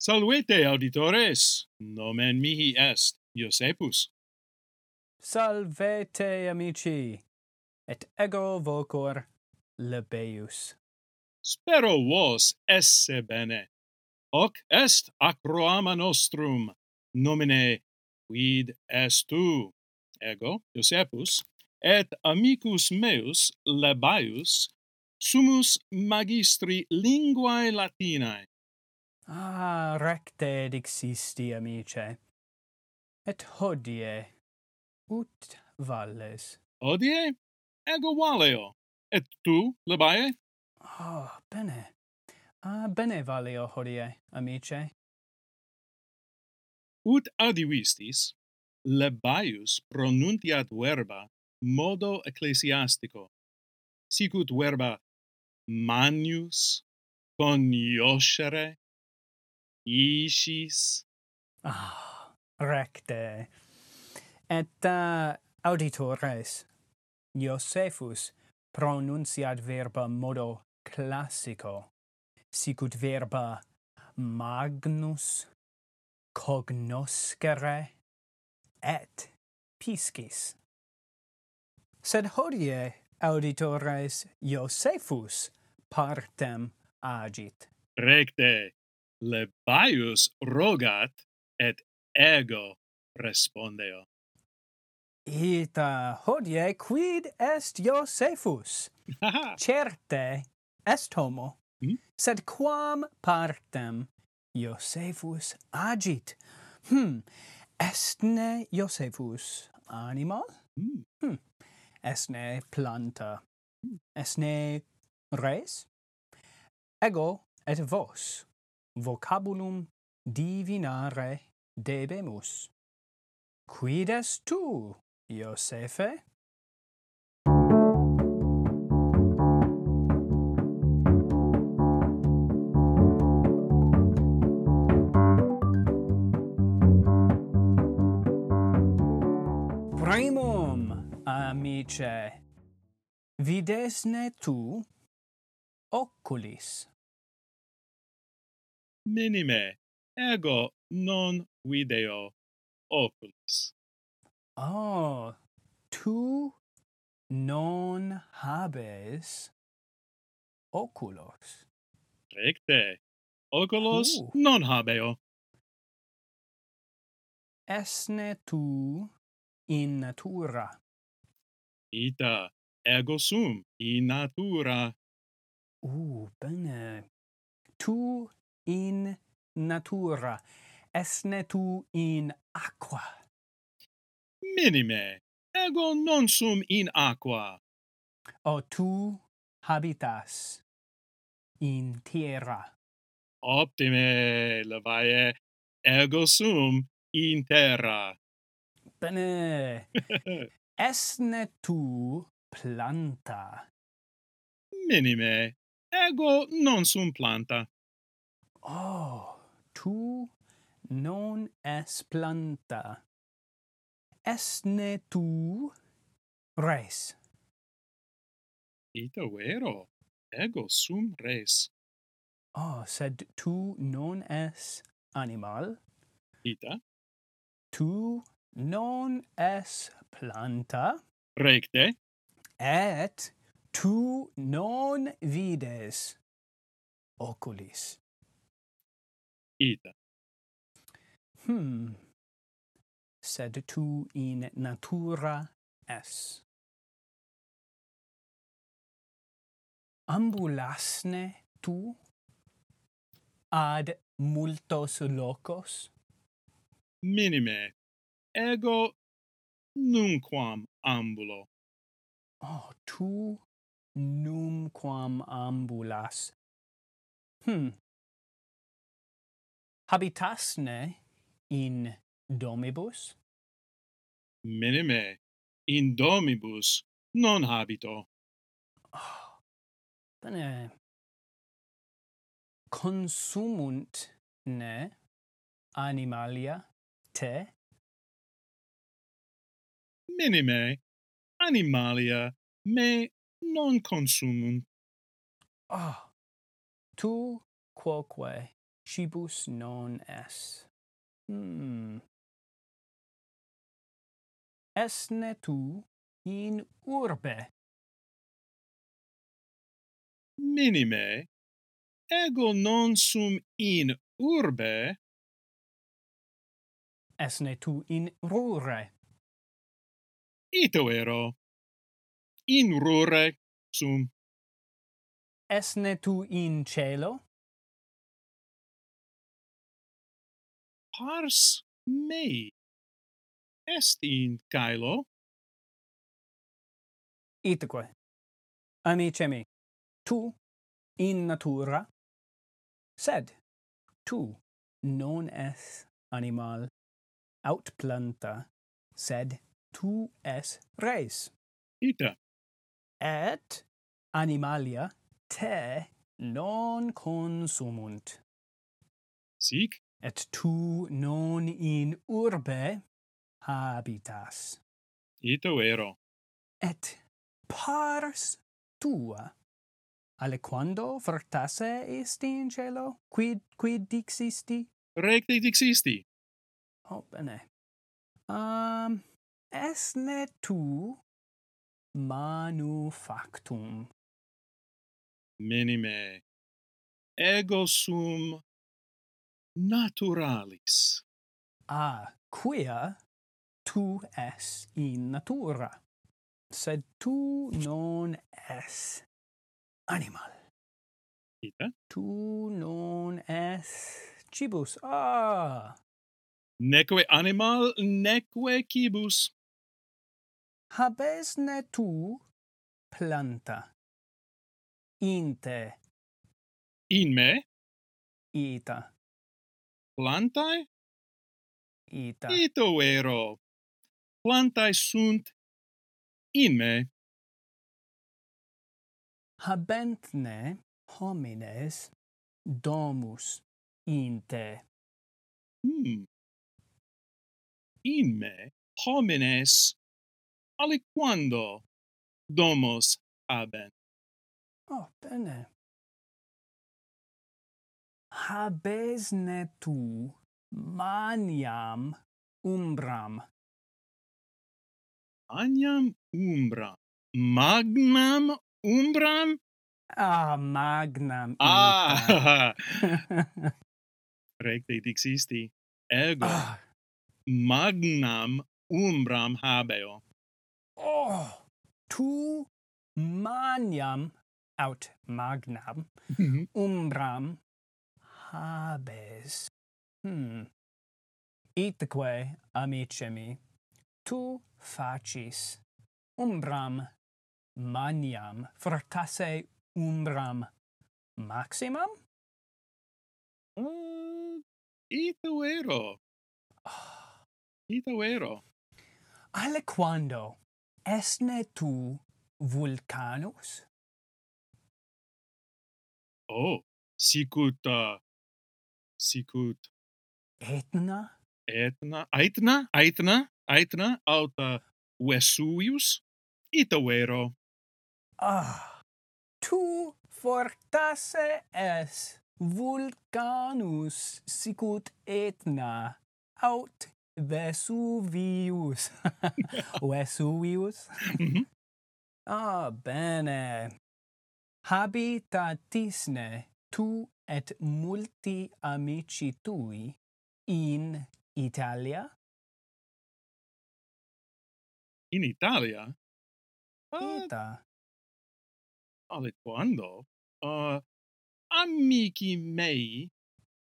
Salvete auditores, nomen mihi est Iosepus. Salvete amici, et ego vocor lebeus. Spero vos esse bene. Hoc est acroama nostrum, nomine quid est tu, ego Iosepus, et amicus meus Lebaius, sumus magistri linguae Latinae, recte dixisti amice. Et hodie ut valles. Hodie? Ego valeo. Et tu Lebae? oh ah, bene. Ah bene valeo hodie amice. Ut adivistis lebaius pronuntiat verba modo ecclesiastico. Sicut verba manius conioscere Isis. Ah, recte. Et uh, auditores, Iosefus pronunciat verba modo classico, sicut verba magnus cognoscere et piscis. Sed hodie auditores Iosefus partem agit. Recte. Lebaius rogat et ego respondeo. Ita hodie quid est Iosephus? Certe est homo, hmm? sed quam partem Iosephus agit? Hm, estne Iosephus animal? Mm. Hmm. hmm. Estne planta? Hmm. Estne res? Ego et vos vocabulum divinare debemus. Quid est tu, Iosephe? Primum, amice, videsne tu oculis minime ego non video oculis. Oh, tu non habes oculos. Recte. Oculos uh. non habeo. Esne tu in natura. Ita ego sum in natura. Uh, bene. Tu in natura, esne tu in aqua. Minime, ego non sum in aqua. O tu habitas in terra. Optime, Levae, ego sum in terra. Bene. Esne tu planta. Minime, ego non sum planta. Oh, tu non es planta. Esne tu res. Ita vero, ego sum res. Oh, sed tu non es animal? Ita? Tu non es planta? Recte. Et tu non vides oculis ita. Hmm. Sed tu in natura es. Ambulasne tu ad multos locos? Minime. Ego numquam ambulo. Oh, tu numquam ambulas. Hmm habitasne in domibus? Minime, in domibus non habito. Oh, bene. Consumunt ne animalia te? Minime, animalia me non consumunt. Oh, ah, tu quoque Cibus non es. Hmm. Esne tu in urbe? Minime, ego non sum in urbe. Esne tu in rure? Ito ero. In rure sum. Esne tu in cielo? pars mei. Est in Caelo? Itaque, amice mi, tu in natura, sed tu non es animal aut planta, sed tu es res. Ita. Et animalia te non consumunt. Sic et tu non in urbe habitas. Ito ero. Et pars tua. Aliquando fortasse est in cielo, quid, quid dixisti? Recte dixisti. Oh, bene. Um, esne tu manufactum. Minime. Ego sum naturalis. A quia tu es in natura, sed tu non es animal. Ita? Tu non es cibus. Ah! Neque animal, neque cibus. Habesne tu planta. Inte. In me? Ita plantae? Ita. Ito ero. Plantae sunt in me. Habentne homines domus in te. Hmm. In me homines aliquando domos habent. Oh, bene habesne tu maniam umbram. Maniam umbram. Magnam umbram? Ah, magnam. Ah! Recte dixisti. Ego. Ah. Magnam umbram habeo. Oh! Tu maniam aut magnam mhm. umbram habes. Hmm. Itque, amicemi, tu facis umbram maniam fortasse umbram maximam? Mm, uh, ito ero. Oh. Ito ero. Aliquando esne tu vulcanus? Oh, sicut uh, sicut. Etna? Etna Aetna Aetna Aetna auta Vesuvius vero. Ah tu fortasse es vulcanus sicut Etna aut Vesuvius. Vesuvius? Mm -hmm. Ah bene. Habitatisne tu et multi amici tui in Italia? In Italia? Uh, Ita. Ale ah, quando? Uh, ah, amici mei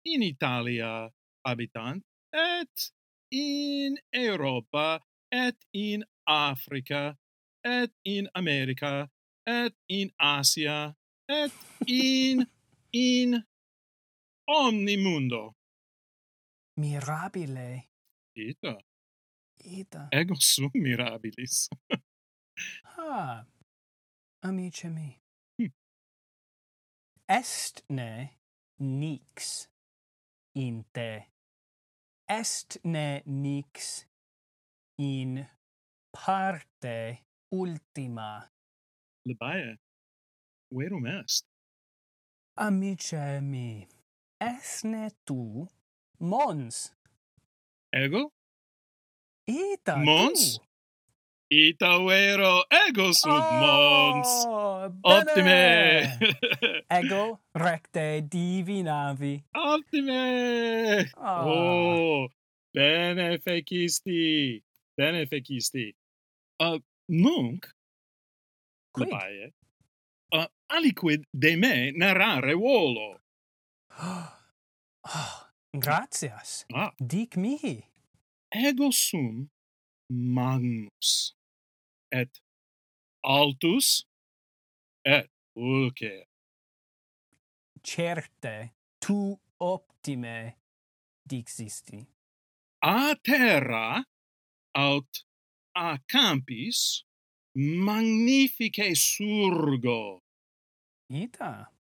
in Italia habitant et in Europa et in Africa et in America et in Asia et in in omni mundo. Mirabile. Ita. Ita. Ego sum mirabilis. ha. Ah, amice mi. Hm. Estne nix in te. Est ne nix in parte ultima. Lebae, verum est. Amice mi, esne tu mons? Ego? Ita Mons? Tu. Ita vero ego sub oh, mons. Bene. Ego recte divinavi. Optime. Oh. oh. Bene fecisti. Bene fecisti. Uh, nunc, Quid? Lapae, aliquid de me narrare volo. Oh, oh, gratias. Ah. Dic mihi. Ego sum magnus, et altus, et pulcher. Certe, tu optime dixisti. A terra, aut a campis, magnifice surgo ita.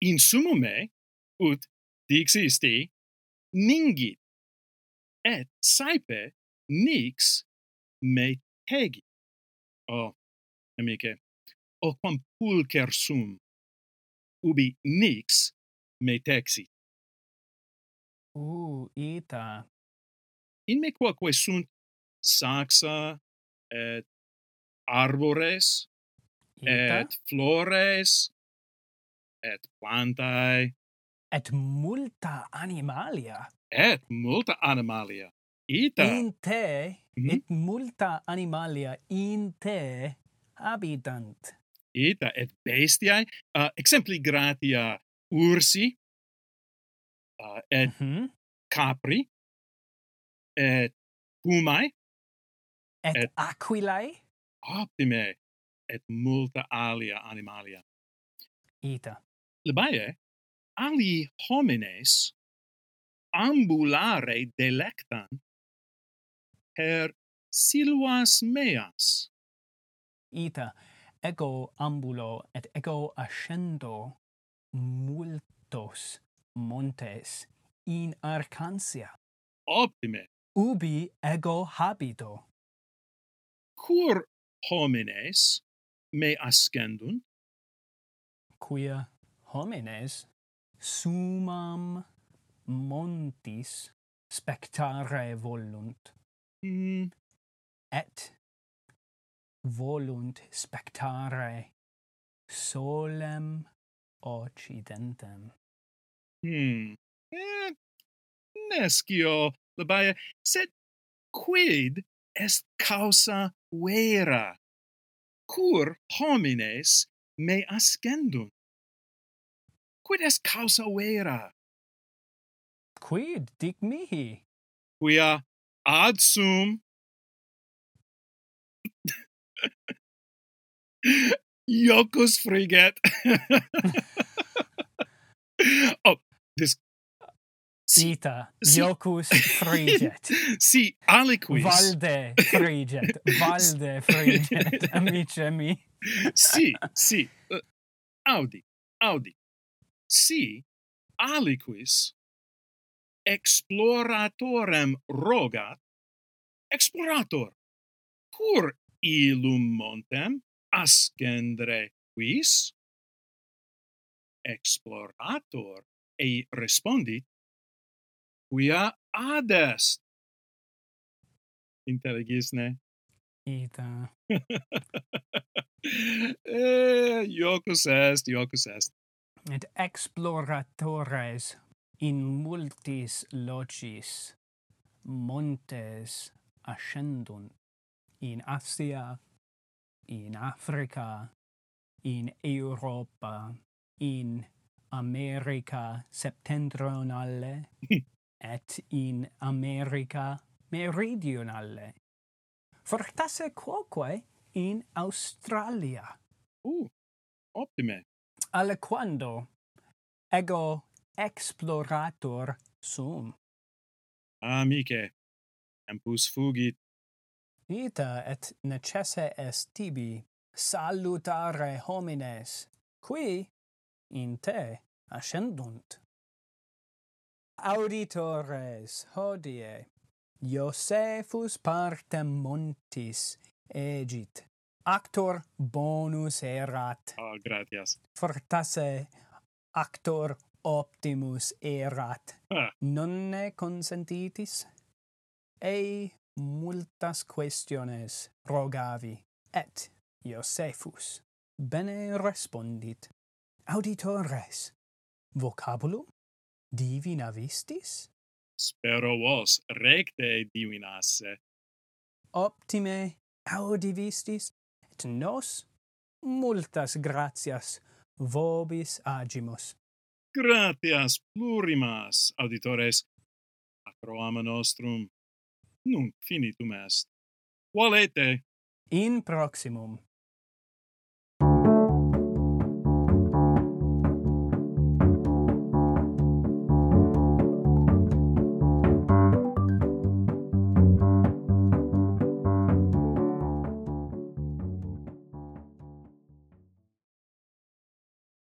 In summume, ut dixisti, ningit, et saipe nix me tegi. O, amice, o quam pulcher sum, ubi nix me texit. U, uh, ita. In me quoque sunt saxa et arbores, ita? et flores et plantae. Et multa animalia. Et multa animalia. Ita. In te mm et multa animalia in te habitant. Ita et bestiae uh, exempli gratia ursi uh, et mm -hmm. capri et pumae et, et aquilae? Optime et multa alia animalia. Ita. Libae, ali homines ambulare delectan per silvas meas. Ita, ego ambulo et ego ascendo multos montes in Arcantia. Optime. Ubi ego habito. Cur homines me ascendunt? Quia homines sumam montis spectare volunt. Mm. et volunt spectare solem occidentem. Hmm. Eh, nescio labia sed quid est causa vera? Cur homines me ascendunt quid est causa vera? Quid, dic mihi? Quia ad sum... Iocus friget. oh, this... Sita, si, Iocus friget. si, aliquis. Valde friget, valde friget, amice mi. si, si, uh, audi, audi si aliquis exploratorem rogat explorator cur illum montem ascendre quis explorator ei respondit quia adest? Intelligis ita. Eh iocus est iocus est et exploratores in multis locis montes ascendunt in Asia, in Africa, in Europa, in America septentrionale et in America meridionale. Fortasse quoque in Australia. Uh, optime aliquando ego explorator sum. Amice, tempus fugit. Vita et necesse est tibi salutare homines, qui in te ascendunt. Auditores hodie, Iosefus partem montis egit actor bonus erat. Ah, oh, gratias. Fortasse actor optimus erat. Ah. Nonne consentitis? Ei multas questiones rogavi, et Iosephus bene respondit. Auditores, vocabulum divina vistis? Spero vos recte divinasse. Optime audivistis et nos multas gratias vobis agimus. Gratias plurimas, auditores, acroama nostrum, nunc finitum est. Valete! In proximum.